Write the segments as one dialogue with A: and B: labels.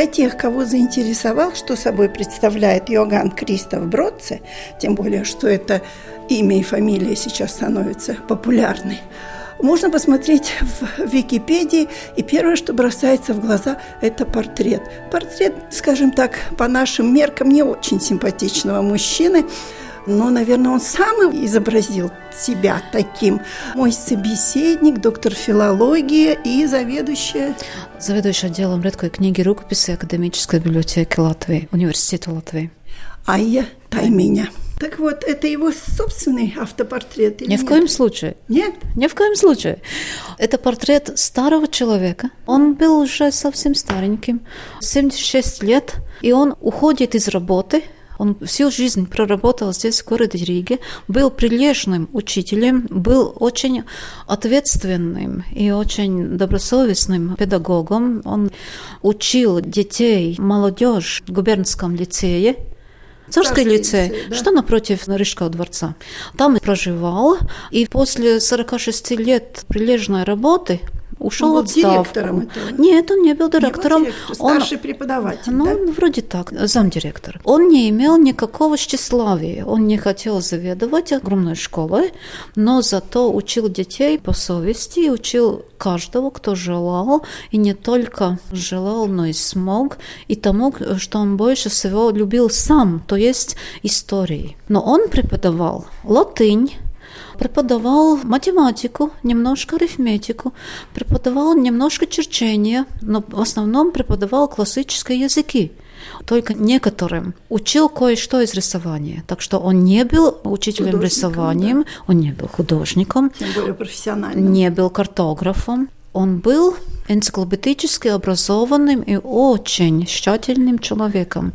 A: Для тех, кого заинтересовал, что собой представляет Йоганн Кристоф Бродце, тем более, что это имя и фамилия сейчас становятся популярны, можно посмотреть в Википедии, и первое, что бросается в глаза, это портрет. Портрет, скажем так, по нашим меркам не очень симпатичного мужчины, но, наверное, он сам изобразил себя таким. Мой собеседник, доктор филологии и заведующая...
B: Заведующая отделом редкой книги рукописи Академической библиотеки Латвии, Университета Латвии.
A: Айя Тайменя. Так вот, это его собственный автопортрет?
B: Ни в коем случае.
A: Нет?
B: Ни в коем случае. Это портрет старого человека. Он был уже совсем стареньким, 76 лет, и он уходит из работы – он всю жизнь проработал здесь, в городе Риге, был прилежным учителем, был очень ответственным и очень добросовестным педагогом. Он учил детей, молодежь в губернском лицее, Царский лицей, лицей да? что напротив Рижского дворца. Там проживал, и после 46 лет прилежной работы ушел
A: он был директором этого?
B: Нет, он не был директором. Не
A: директор, старший он, преподаватель,
B: Ну,
A: да?
B: вроде так, замдиректор. Он не имел никакого тщеславия, он не хотел заведовать огромной школой, но зато учил детей по совести, учил каждого, кто желал, и не только желал, но и смог, и тому, что он больше всего любил сам, то есть истории. Но он преподавал латынь, преподавал математику, немножко арифметику, преподавал немножко черчения, но в основном преподавал классические языки только некоторым учил кое-что из рисования. Так что он не был учителем рисованием, да. он не был художником,
A: Тем более профессиональным.
B: не был картографом. Он был энциклопедически образованным и очень тщательным человеком,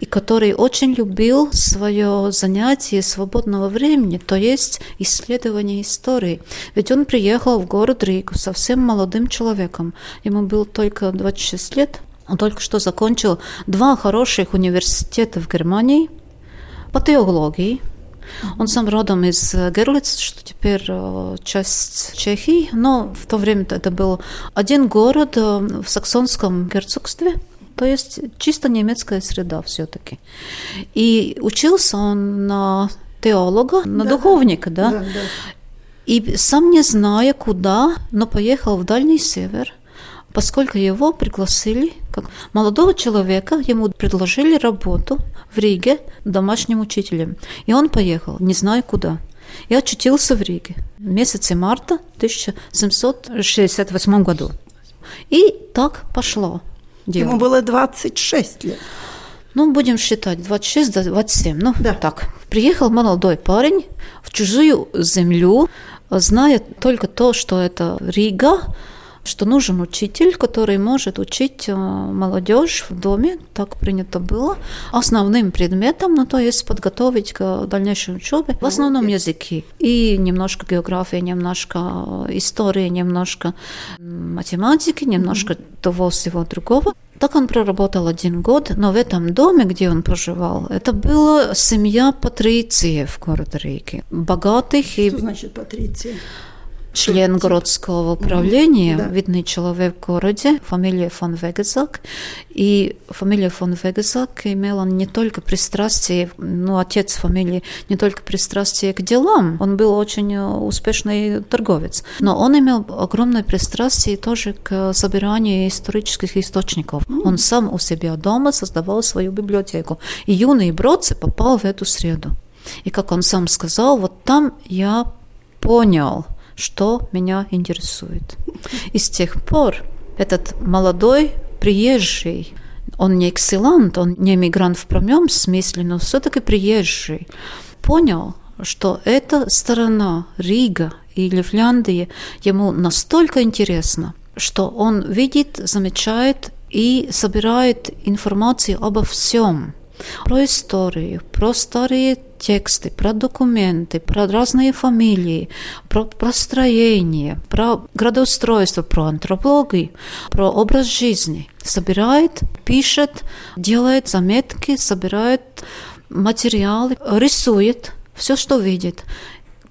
B: и который очень любил свое занятие свободного времени, то есть исследование истории. Ведь он приехал в город Ригу совсем молодым человеком. Ему было только 26 лет. Он только что закончил два хороших университета в Германии по теологии – он сам родом из э, Герлиц, что теперь э, часть Чехии, но в то время это был один город э, в саксонском герцогстве, то есть чисто немецкая среда все-таки. И учился он на теолога, на да, духовника, да? Да, да. И сам не зная куда, но поехал в Дальний Север – поскольку его пригласили как молодого человека, ему предложили работу в Риге домашним учителем. И он поехал, не знаю куда. И очутился в Риге в месяце марта 1768 году. И так пошло.
A: Дело. Ему было 26 лет.
B: Ну, будем считать, 26-27, ну, да. так. Приехал молодой парень в чужую землю, зная только то, что это Рига, что нужен учитель, который может учить э, молодежь в доме, так принято было, основным предметом, ну, то есть подготовить к дальнейшей учебе, в основном языки. И немножко географии, немножко э, истории, немножко математики, немножко того всего другого. Так он проработал один год, но в этом доме, где он проживал, это была семья патрициев в городе Риге. Богатых
A: и... Что значит патриция?
B: Член городского управления, да. видный человек в городе, фамилия фон Вегезак. И фамилия фон Вегезак имела не только пристрастие, ну, отец фамилии, не только пристрастие к делам, он был очень успешный торговец, но он имел огромное пристрастие тоже к собиранию исторических источников. Mm. Он сам у себя дома создавал свою библиотеку. И юный Бродце попал в эту среду. И как он сам сказал, вот там я понял, что меня интересует. И с тех пор этот молодой приезжий, он не экселант, он не мигрант в прямом смысле, но все-таки приезжий, понял, что эта сторона Рига или Финляндии ему настолько интересна, что он видит, замечает и собирает информацию обо всем. Про историю, про старые тексты, про документы, про разные фамилии, про простроение, про градоустройство, про антропологию, про образ жизни. Собирает, пишет, делает заметки, собирает материалы, рисует все, что видит.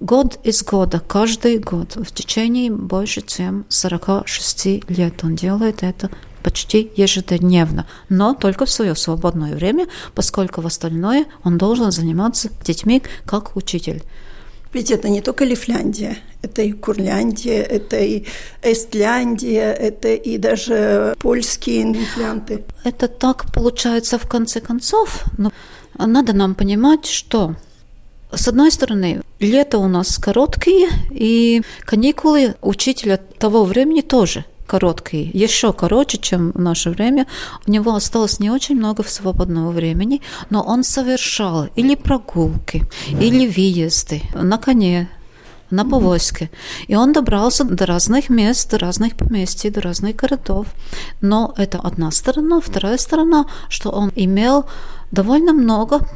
B: Год из года, каждый год, в течение больше, чем 46 лет он делает это почти ежедневно, но только в свое свободное время, поскольку в остальное он должен заниматься детьми как учитель.
A: Ведь это не только Лифляндия, это и Курляндия, это и Эстляндия, это и даже польские лифлянты.
B: Это так получается в конце концов, но надо нам понимать, что с одной стороны, лето у нас короткие, и каникулы учителя того времени тоже короткие, еще короче, чем в наше время. У него осталось не очень много свободного времени, но он совершал или прогулки, или выезды на коне, на повозке. И он добрался до разных мест, до разных поместий, до разных городов. Но это одна сторона. Вторая сторона, что он имел довольно много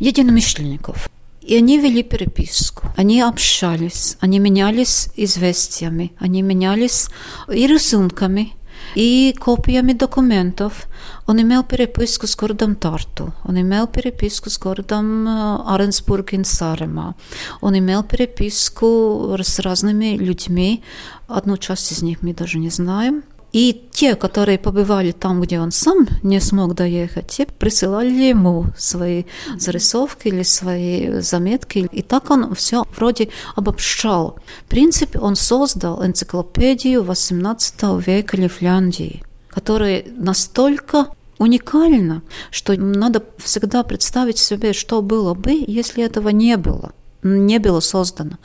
B: единомышленников. И они вели переписку, они общались, они менялись известиями, они менялись и рисунками, и копиями документов. Он имел переписку с городом Тарту, он имел переписку с городом Аренсбург и Сарема, он имел переписку с разными людьми. Одну часть из них мы даже не знаем – и те, которые побывали там, где он сам не смог доехать, те присылали ему свои зарисовки или свои заметки. И так он все вроде обобщал. В принципе, он создал энциклопедию XVIII века Лифляндии, которая настолько уникальна, что надо всегда представить себе, что было бы, если этого не было не было создано.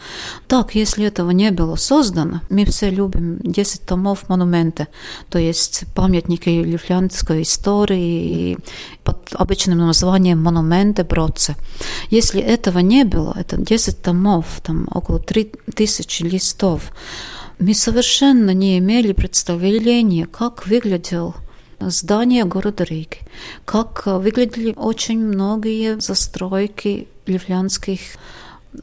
B: Так, если этого не было создано, мы все любим 10 томов монументы, то есть памятники лифлянской истории под обычным названием монументы Бродце. Если этого не было, это 10 томов, там около 3000 листов, мы совершенно не имели представления, как выглядел здание города Риги, как выглядели очень многие застройки ливлянских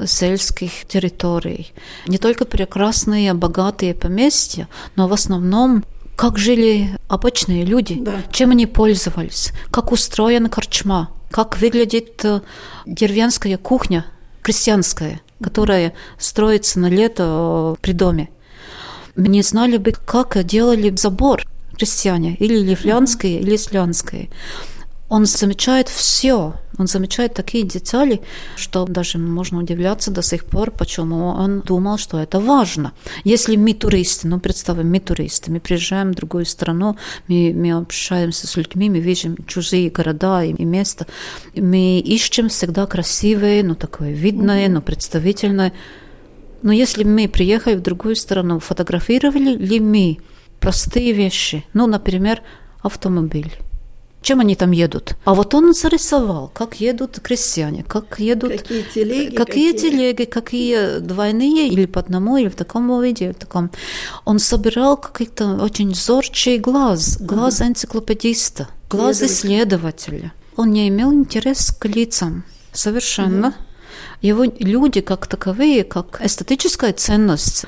B: сельских территорий. Не только прекрасные, богатые поместья, но в основном как жили обычные люди, да. чем они пользовались, как устроена корчма, как выглядит э, деревенская кухня, крестьянская, которая строится на лето э, при доме. Не знали бы, как делали забор крестьяне, или ливлянские, или слянские. Он замечает все, он замечает такие детали, что даже можно удивляться до сих пор, почему он думал, что это важно. Если мы туристы, ну представим, мы туристы, мы приезжаем в другую страну, мы, мы общаемся с людьми, мы видим чужие города и, и места, мы ищем всегда красивые, ну такое видное, ну представительное. Но если мы приехали в другую страну, фотографировали ли мы простые вещи, ну, например, автомобиль? Чем они там едут. А вот он зарисовал, как едут крестьяне, как едут...
A: Какие телеги.
B: Какие, какие... телеги, какие двойные, или по одному, или в таком виде. В таком. Он собирал какой-то очень зорчий глаз, глаз ага. энциклопедиста, глаз исследователя. Он не имел интерес к лицам совершенно. Угу. Его люди как таковые, как эстетическая ценность,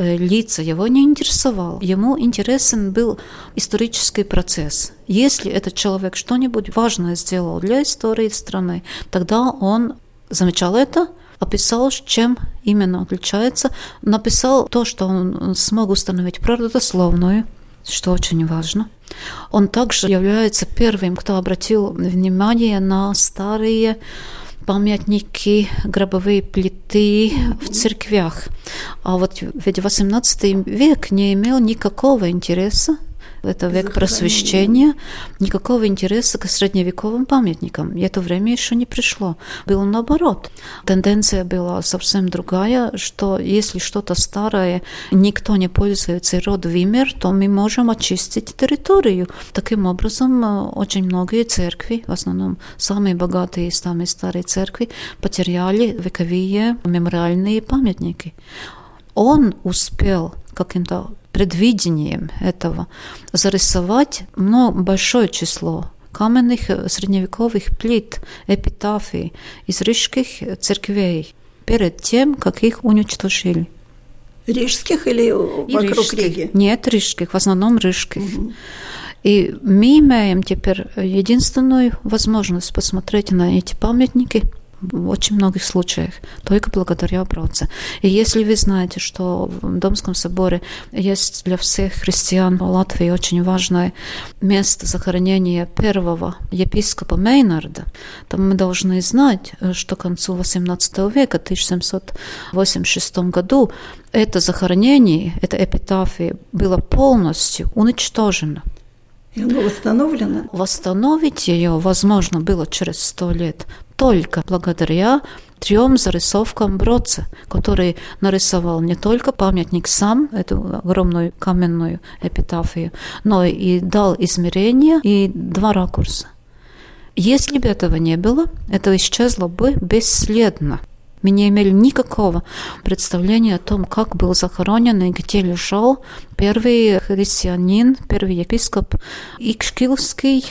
B: лица его не интересовал. Ему интересен был исторический процесс. Если этот человек что-нибудь важное сделал для истории страны, тогда он замечал это, описал, чем именно отличается, написал то, что он смог установить правдословную, что очень важно. Он также является первым, кто обратил внимание на старые памятники, гробовые плиты в церквях. А вот ведь 18 век не имел никакого интереса Это век просвещения, никакого интереса к средневековым памятникам. И это время еще не пришло. Было наоборот. Тенденция была совсем другая, что если что-то старое, никто не пользуется, и род вымер, то мы можем очистить территорию. Таким образом, э, очень многие церкви, в основном самые богатые и самые старые церкви, потеряли вековые мемориальные памятники. Он успел каким-то предвидением этого зарисовать много, большое число каменных э, средневековых плит, эпитафий из рижских церквей перед тем, как их уничтожили.
A: Рижских или
B: И
A: вокруг
B: рижских.
A: Риги?
B: Нет, рижских, в основном рижских.
A: Мгм.
B: И мы имеем теперь единственную возможность посмотреть на эти памятники в очень многих случаях, только благодаря бронзе. И если вы знаете, что в Домском соборе есть для всех христиан Латвии очень важное место захоронения первого епископа Мейнарда, то мы должны знать, что к концу XVIII века, 1786 году, это захоронение, это эпитафия было полностью уничтожено.
A: И оно восстановлено?
B: Восстановить ее возможно было через сто лет только благодаря трем зарисовкам Бродца, который нарисовал не только памятник сам, эту огромную каменную эпитафию, но и дал измерения и два ракурса. Если бы этого не было, это исчезло бы бесследно. Мы не имели никакого представления о том, как был захоронен и где лежал первый христианин, первый епископ Икшкилский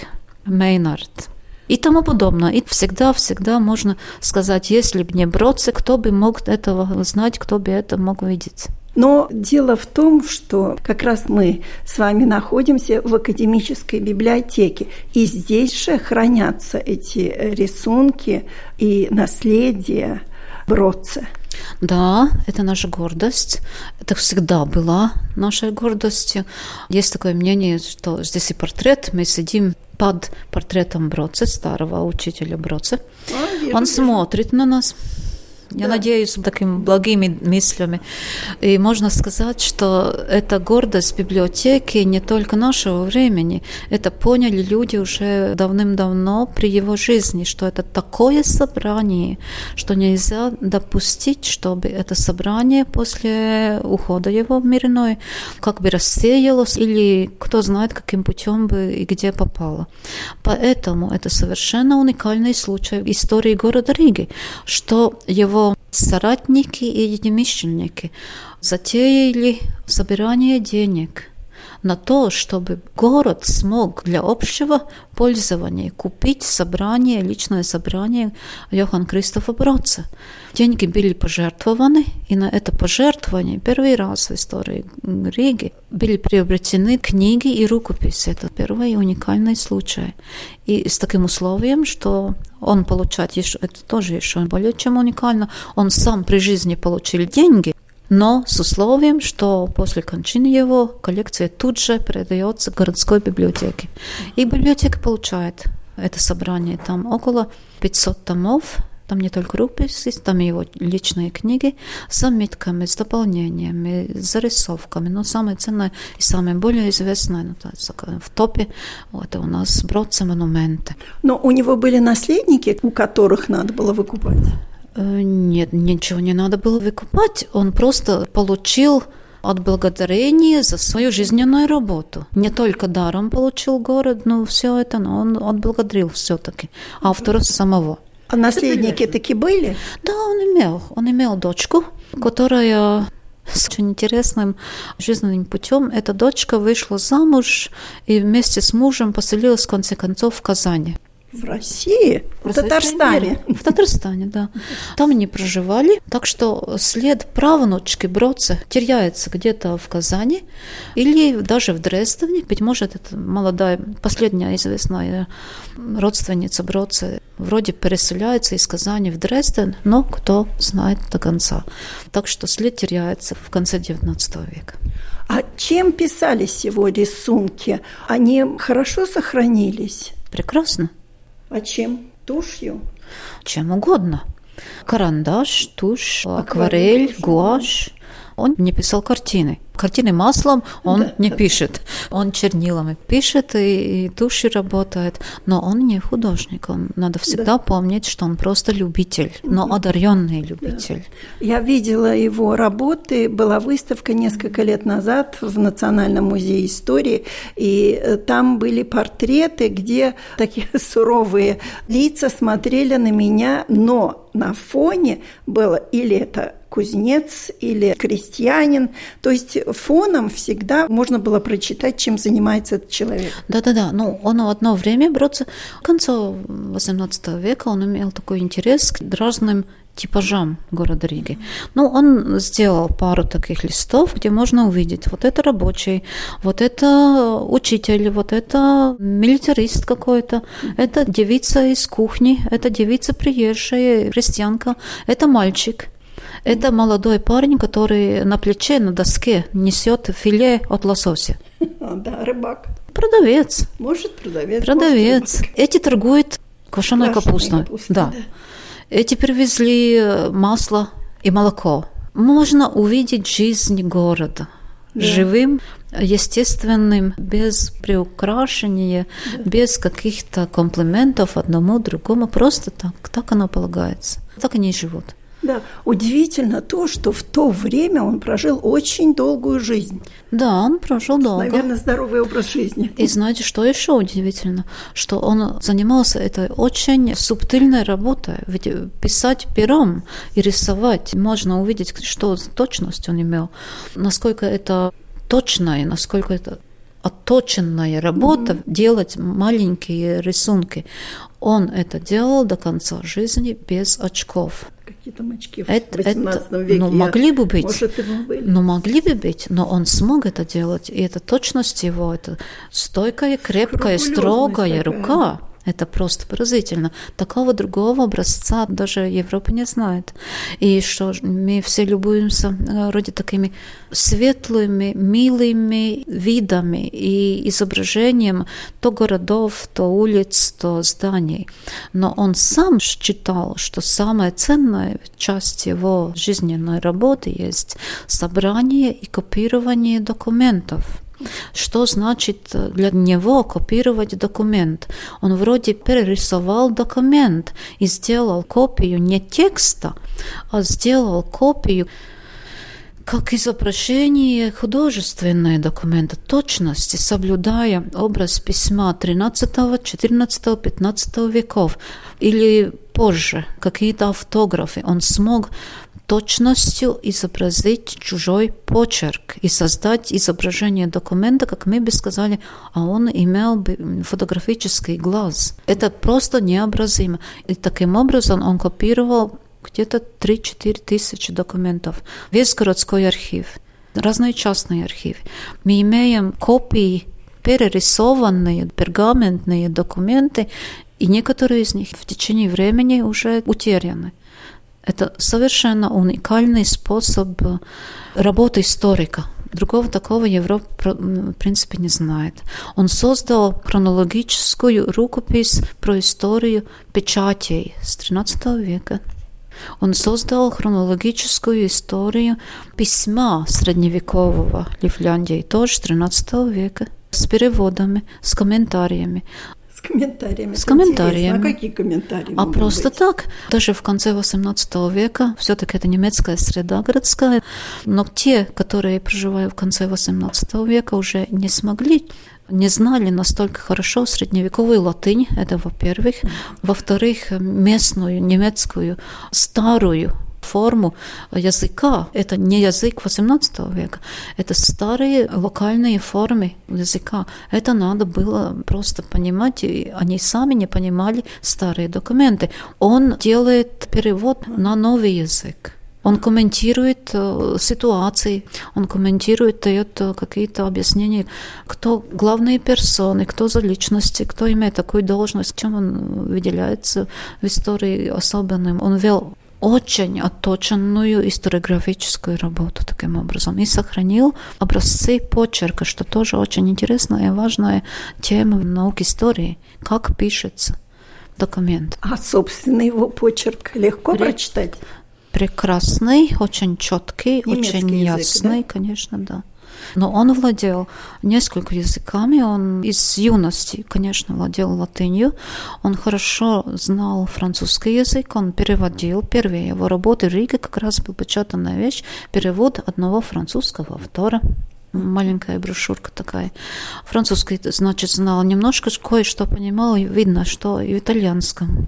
B: Мейнард и тому подобное. И всегда-всегда можно сказать, если бы не Бродце, кто бы мог этого знать, кто бы это мог видеть.
A: Но дело в том, что как раз мы с вами находимся в академической библиотеке, и здесь же хранятся эти рисунки и наследие Бродце.
B: Да, это наша гордость. Это всегда была нашей гордостью. Есть такое мнение, что здесь и портрет, мы сидим под портретом Броца, старого учителя Броца.
A: А,
B: Он смотрит на нас. Я
A: Да.
B: надеюсь, такими благими мыслями. И можно сказать, что это гордость библиотеки не только нашего времени. Это поняли люди уже давным-давно при его жизни, что это такое собрание, что нельзя допустить, чтобы это собрание после ухода его в мир иной как бы рассеялось или кто знает, каким путем бы и где попало. Поэтому это совершенно уникальный случай в истории города Риги, что его соратники и единомышленники затеяли собирание денег на то, чтобы город смог для общего пользования купить собрание, личное собрание Йохан Кристофа Бродца. Деньги были пожертвованы, и на это пожертвование первый раз в истории Риги были приобретены книги и рукописи. Это первый уникальный случай. И с таким условием, что он получает еще, это тоже еще более чем уникально, он сам при жизни получил деньги, но с условием, что после кончины его коллекция тут же передается городской библиотеке. И библиотека получает это собрание. Там около 500 томов, там не только рукописи, там его личные книги с заметками, с дополнениями, с зарисовками. Но самое ценное и самое более известное ну, так сказать, в топе это у нас Бродца монументы.
A: Но у него были наследники, у которых надо было выкупать.
B: Э, Нет, ничего не надо было выкупать. Он просто получил отблагодарение за свою жизненную работу. Не только даром получил город, но все это, но он отблагодарил все-таки автора самого.
A: А наследники таки были?
B: Да, он имел. Он имел дочку, которая с очень интересным жизненным путем. Эта дочка вышла замуж и вместе с мужем поселилась в конце концов в Казани.
A: В России? В Татарстане?
B: В Татарстане, да. Там они проживали, так что след правнучки Бродца теряется где-то в Казани или даже в Дрездене. Быть может, это молодая, последняя известная родственница Бродца вроде переселяется из Казани в Дрезден, но кто знает до конца. Так что след теряется в конце XIX века.
A: А чем писались его рисунки? Они хорошо сохранились?
B: Прекрасно.
A: А чем? Тушью?
B: Чем угодно. Карандаш, тушь,
A: Акварель,
B: акварель, гуашь. Он не писал картины. картины маслом он да. не пишет. Он чернилами пишет и, и души работает, но он не художник. Он, надо всегда да. помнить, что он просто любитель, но одаренный любитель.
A: Да. Я видела его работы, была выставка несколько лет назад в Национальном музее истории, и э, там были портреты, где такие суровые лица смотрели на меня, но на фоне было или это кузнец или крестьянин. То есть фоном всегда можно было прочитать, чем занимается этот человек.
B: Да-да-да. Ну, он в одно время, бродце, в конце XVIII века он имел такой интерес к разным типажам города Риги. Ну, он сделал пару таких листов, где можно увидеть, вот это рабочий, вот это учитель, вот это милитарист какой-то, это девица из кухни, это девица приезжая, крестьянка, это мальчик. Это молодой парень, который на плече, на доске несет филе от лосося.
A: Да, рыбак.
B: Продавец.
A: Может, продавец.
B: Продавец. Эти торгуют квашеной капустой. Да. да. Эти привезли э, масло и молоко. Можно увидеть жизнь города да. живым, естественным, без приукрашения, да. без каких-то комплиментов одному другому, просто так, так оно полагается. Так они и живут.
A: Да, удивительно то, что в то время он прожил очень долгую жизнь.
B: Да, он прожил долго.
A: Наверное, здоровый образ жизни.
B: И знаете, что еще удивительно? Что он занимался этой очень субтильной работой. Ведь писать пером и рисовать можно увидеть, что точность он имел, насколько это точно и насколько это отточенная работа, mm-hmm. делать маленькие рисунки. Он это делал до конца жизни без очков
A: какие там очки это, в 18 это, веке.
B: Ну, могли бы быть. Может, были. Ну, могли бы быть, но он смог это делать. И это точность его, это стойкая, крепкая, строгая такая. рука. Это просто поразительно. Такого другого образца даже Европа не знает. И что мы все любуемся э, вроде такими светлыми, милыми видами и изображением то городов, то улиц, то зданий. Но он сам считал, что самая ценная часть его жизненной работы есть собрание и копирование документов. Что значит э, для него копировать документ? Он вроде перерисовал документ и сделал копию не текста, а сделал копию как изображение художественные документы, точности, соблюдая образ письма 13, 14, 15 веков или позже, какие-то автографы. Он смог точностью изобразить чужой почерк и создать изображение документа, как мы бы сказали, а он имел бы фотографический глаз. Это просто необразимо. И таким образом он копировал где-то 3-4 тысячи документов. Весь городской архив, разные частные архивы. Мы имеем копии перерисованные пергаментные документы, и некоторые из них в течение времени уже утеряны. Это совершенно уникальный способ э, работы историка. Другого такого Европа, в принципе, не знает. Он создал хронологическую рукопись про историю печатей с XIII века. Он создал хронологическую историю письма средневекового Лифляндии, тоже XIII века, с переводами, с комментариями.
A: С комментариями.
B: С комментариями.
A: А какие комментарии?
B: А просто быть? так. Даже в конце XVIII века все-таки это немецкая среда городская. Но те, которые проживают в конце XVIII века, уже не смогли не знали настолько хорошо средневековую латынь, это во-первых. Во-вторых, местную немецкую старую форму языка. Это не язык XVIII века, это старые локальные формы языка. Это надо было просто понимать, и они сами не понимали старые документы. Он делает перевод на новый язык. Он комментирует э, ситуации, он комментирует, дает э, какие-то объяснения, кто главные персоны, кто за личности, кто имеет такую должность, чем он выделяется в истории особенным. Он вел очень отточенную историографическую работу таким образом и сохранил образцы почерка, что тоже очень интересная и важная тема в науке истории, как пишется документ.
A: А, собственно, его почерк легко Ре... прочитать?
B: Прекрасный, очень четкий, Немецкий очень язык, ясный, да? конечно, да. Но он владел несколькими языками. Он из юности, конечно, владел латынью. Он хорошо знал французский язык. Он переводил. Первые его работы Риге как раз был печатанная вещь. Перевод одного французского автора маленькая брошюрка такая. Французский, значит, знал немножко, кое-что понимал, и видно, что и в итальянском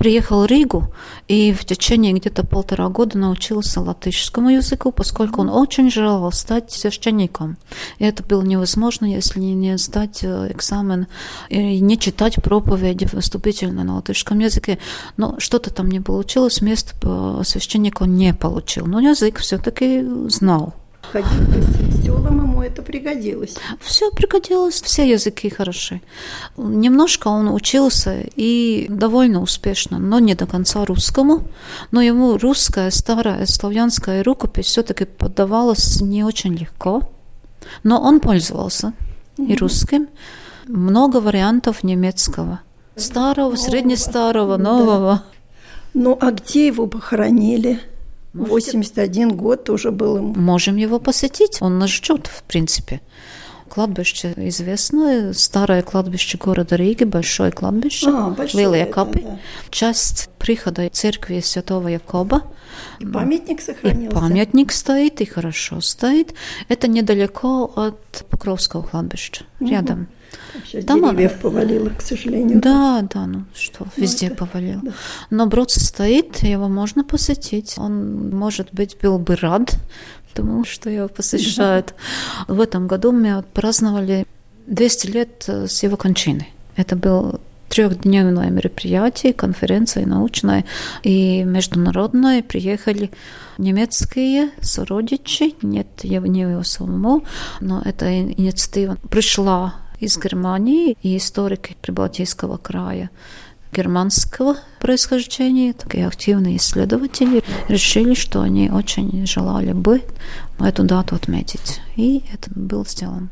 B: приехал в Ригу и в течение где-то полтора года научился латышскому языку, поскольку он очень желал стать священником. И это было невозможно, если не сдать э, экзамен и не читать проповеди выступительно на латышском языке. Но что-то там не получилось, место священника он не получил. Но язык все-таки знал
A: ходить по селам, ему это пригодилось.
B: Все пригодилось, все языки хороши. Немножко он учился и довольно успешно, но не до конца русскому. Но ему русская, старая славянская рукопись все-таки поддавалась не очень легко. Но он пользовался и русским. Много вариантов немецкого. Старого, среднестарого, нового. Да.
A: Ну, а где его похоронили? Можете... 81 год уже был ему.
B: Можем его посетить, он нас ждет, в принципе. Кладбище известное, старое кладбище города Риги, большое кладбище, а, Лилия Капи. Да. Часть прихода церкви Святого Якоба.
A: И памятник сохранился.
B: И памятник стоит, и хорошо стоит. Это недалеко от Покровского кладбища, угу. рядом.
A: Сейчас Там деревьев она... повалило, к сожалению.
B: Да, да, ну что, ну, везде это... повалило. Да. Но брод стоит, его можно посетить. Он, может быть, был бы рад тому, что его посещают. Да. В этом году мы отпраздновали 200 лет э, с его кончины. Это был трехдневное мероприятие, конференция научная и международная. Приехали немецкие сородичи, нет, не его самому, но эта инициатива пришла из Германии и историки Прибалтийского края германского происхождения, такие активные исследователи, решили, что они очень желали бы эту дату отметить. И это было сделано.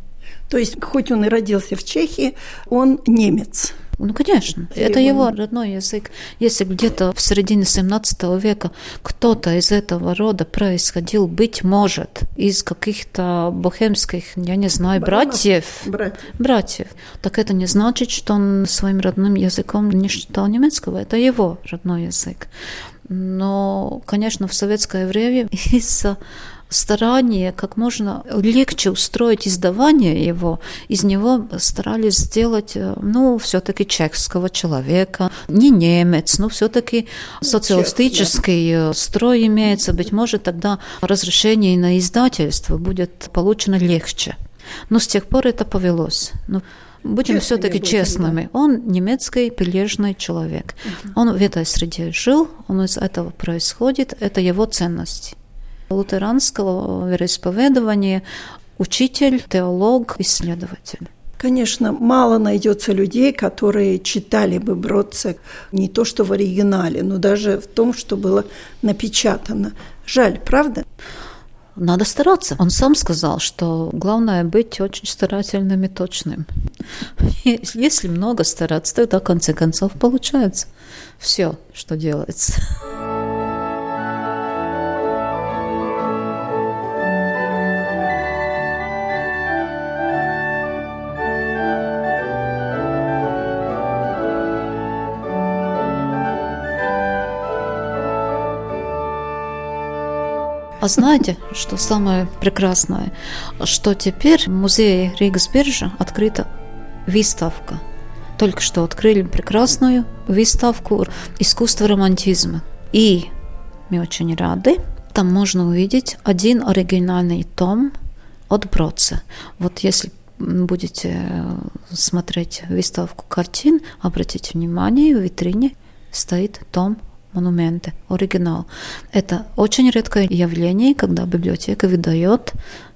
A: То есть, хоть он и родился в Чехии, он немец.
B: Ну, конечно, это, это его родной язык. Если где-то в середине 17 века кто-то из этого рода происходил, быть может, из каких-то бохемских, я не знаю, Баранов, братьев, братьев, братьев, так это не значит, что он своим родным языком не считал немецкого. Это его родной язык. Но, конечно, в советское время из-за старание как можно легче устроить издавание его, из него старались сделать, э, ну, все-таки чешского человека, не немец, но все-таки социалистический да. Э, строй имеется, быть может, тогда разрешение на издательство будет получено легче. Но с тех пор это повелось. Ну, будем все-таки честными. Да. Он немецкий прилежный человек. Угу. Он в этой среде жил, он из этого происходит, это его ценности лютеранского вероисповедания, учитель, теолог, исследователь.
A: Конечно, мало найдется людей, которые читали бы Бродца не то что в оригинале, но даже в том, что было напечатано. Жаль, правда?
B: Надо стараться. Он сам сказал, что главное быть очень старательным и точным. Если много стараться, тогда в конце концов получается все, что делается. А знаете, что самое прекрасное? Что теперь в музее Ригсбиржа открыта выставка. Только что открыли прекрасную выставку искусства романтизма. И мы очень рады. Там можно увидеть один оригинальный том от Бродца. Вот если будете смотреть выставку картин, обратите внимание, в витрине стоит том монументы, оригинал. Это очень редкое явление, когда библиотека выдает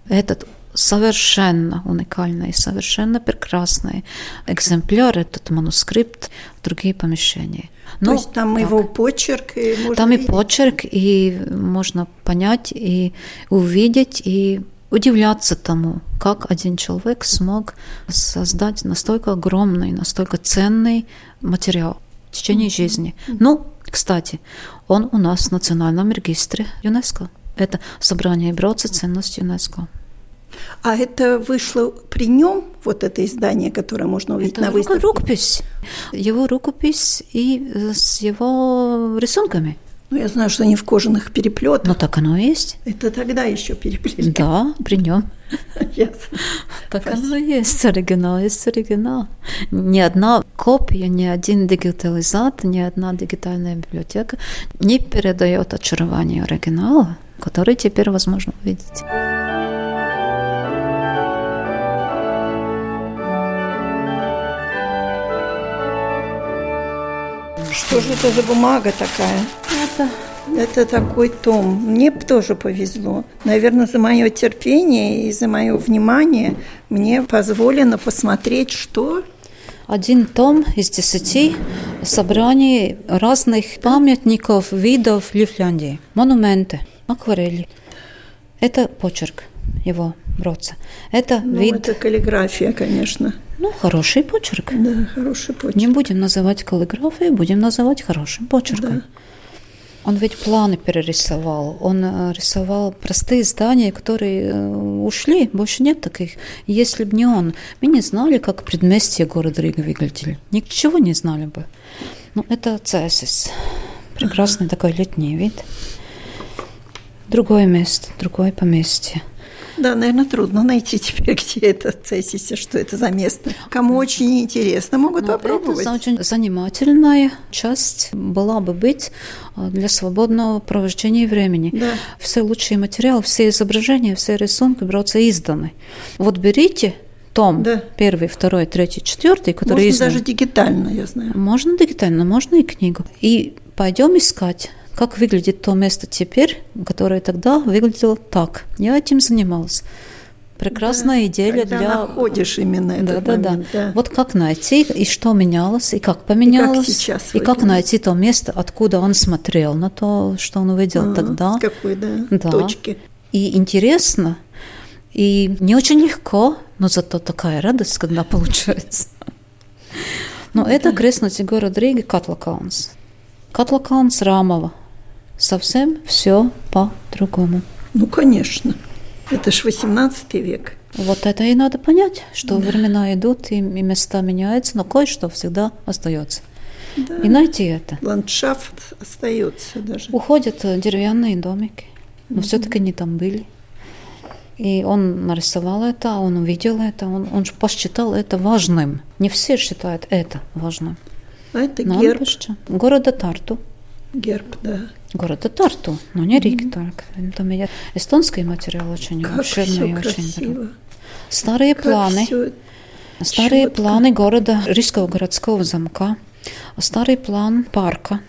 B: этот совершенно уникальный, совершенно прекрасный экземпляр, этот манускрипт в другие помещения.
A: То ну, есть там так. его почерк? И
B: можно там видеть? и почерк, и можно понять, и увидеть, и удивляться тому, как один человек смог создать настолько огромный, настолько ценный материал в течение жизни. Ну, кстати, он у нас в национальном регистре ЮНЕСКО. Это собрание Бродца ценность ЮНЕСКО.
A: А это вышло при нем, вот это издание, которое можно увидеть
B: Это
A: на выставке?
B: рукопись. Его рукопись и с его рисунками.
A: Ну, я знаю, что они в кожаных переплетах.
B: Ну так оно и есть.
A: Это тогда еще переплели.
B: Да, при нем.
A: Ясно.
B: Так оно и есть. Оригинал есть оригинал. Ни одна копия, ни один дигитализатор, ни одна дигитальная библиотека не передает очарование оригинала, который теперь возможно увидеть.
A: Что же это за бумага такая?
B: Это
A: Это такой том. Мне тоже повезло. Наверное, за мое терпение и за мое внимание мне позволено посмотреть, что
B: один том из десяти собраний разных памятников, видов Ливляндии. Монументы, акварели. Это почерк его бродца. Это
A: ну,
B: вид,
A: это каллиграфия, конечно.
B: ну, хороший почерк.
A: Да, хороший почерк.
B: Не будем называть каллиграфией, будем называть хорошим почерком.
A: Да.
B: Он ведь планы перерисовал, он э, рисовал простые здания, которые э, ушли, больше нет таких. Если бы не он, мы не знали, как предместье города Рига выглядели. Ничего не знали бы. Ну, это Цесис. Прекрасный такой летний вид. Другое место, другое поместье.
A: Да, наверное, трудно найти теперь, где это Цессисе, что это за место. Кому очень интересно, могут
B: Но
A: попробовать.
B: Это очень занимательная часть была бы быть э, для свободного провождения времени.
A: Да.
B: Все лучшие материалы, все изображения, все рисунки берутся изданы. Вот берите том
A: Да.
B: первый, второй, третий, четвертый, который
A: Можно
B: издан.
A: даже дигитально, я знаю.
B: Можно дигитально, можно и книгу. И пойдем искать, как выглядит то место теперь, которое тогда выглядело так. Я этим занималась. Прекрасная идея
A: Когда
B: для
A: находишь именно
B: да,
A: этот
B: да,
A: момент,
B: да.
A: да.
B: Вот как найти, и что менялось, и как поменялось,
A: сейчас
B: и как найти то место, откуда он смотрел на то, что он увидел
A: Ага,
B: тогда.
A: С какой, да,
B: Да.
A: точки.
B: И интересно, и не очень легко, но зато такая радость, когда получается. Но это крестный город Риги Катлакаунс. Катлакаунс Рамова. Совсем все по-другому.
A: Ну, конечно. Это ж 18 век.
B: Вот это и надо понять, что времена идут, и, и места меняются, но кое-что всегда остается.
A: Да.
B: И найти это.
A: Ландшафт остается даже.
B: Уходят деревянные домики, но все-таки они там были. И он нарисовал это, он увидел это, он, он посчитал это важным. Не все считают это важным.
A: А это
B: Но
A: герб.
B: Города Тарту.
A: Герб, да.
B: Города Тарту, но не Риги только. Там и эстонский материал очень
A: Как все
B: обширный и очень
A: красиво.
B: Старые
A: Как
B: планы.
A: всё
B: Старые
A: чётко.
B: планы города, Рижского городского замка, старый план парка,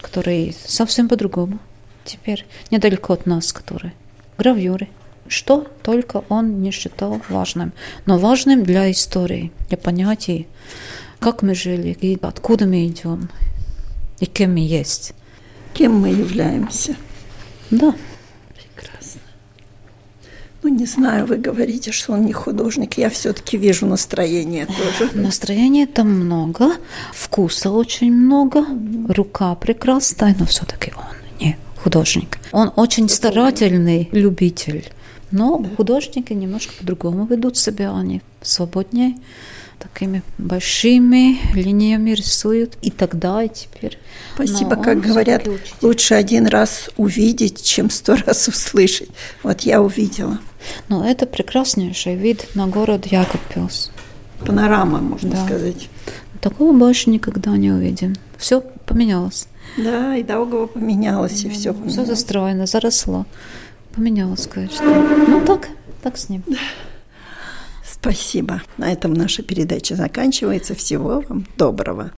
B: который совсем по-другому теперь, недалеко от нас, который гравюры. Что только он не считал важным, но важным для истории, для понятий, как мы жили, и откуда мы идем, и кем мы есть.
A: Кем мы являемся?
B: Да,
A: Прекрасно. Ну, не знаю, вы говорите, что он не художник. Я все-таки вижу настроение тоже.
B: настроения там много, вкуса очень много, рука прекрасная, но все-таки он не художник. Он очень старательный любитель, но художники немножко по-другому ведут себя, они свободнее, такими большими линиями рисуют. И тогда, и теперь.
A: Спасибо,
B: Но
A: как говорят, лучше один раз увидеть, чем сто раз услышать. Вот я увидела.
B: Но это прекраснейший вид на город Якобпилс.
A: Панорама, можно
B: Да.
A: сказать.
B: Такого больше никогда не увидим. Все поменялось.
A: Да, и Даугава поменялось, и все
B: Все
A: поменялось.
B: застроено, заросло. Поменялось кое-что. Ну так, так с ним.
A: Спасибо. На этом наша передача заканчивается. Всего вам доброго.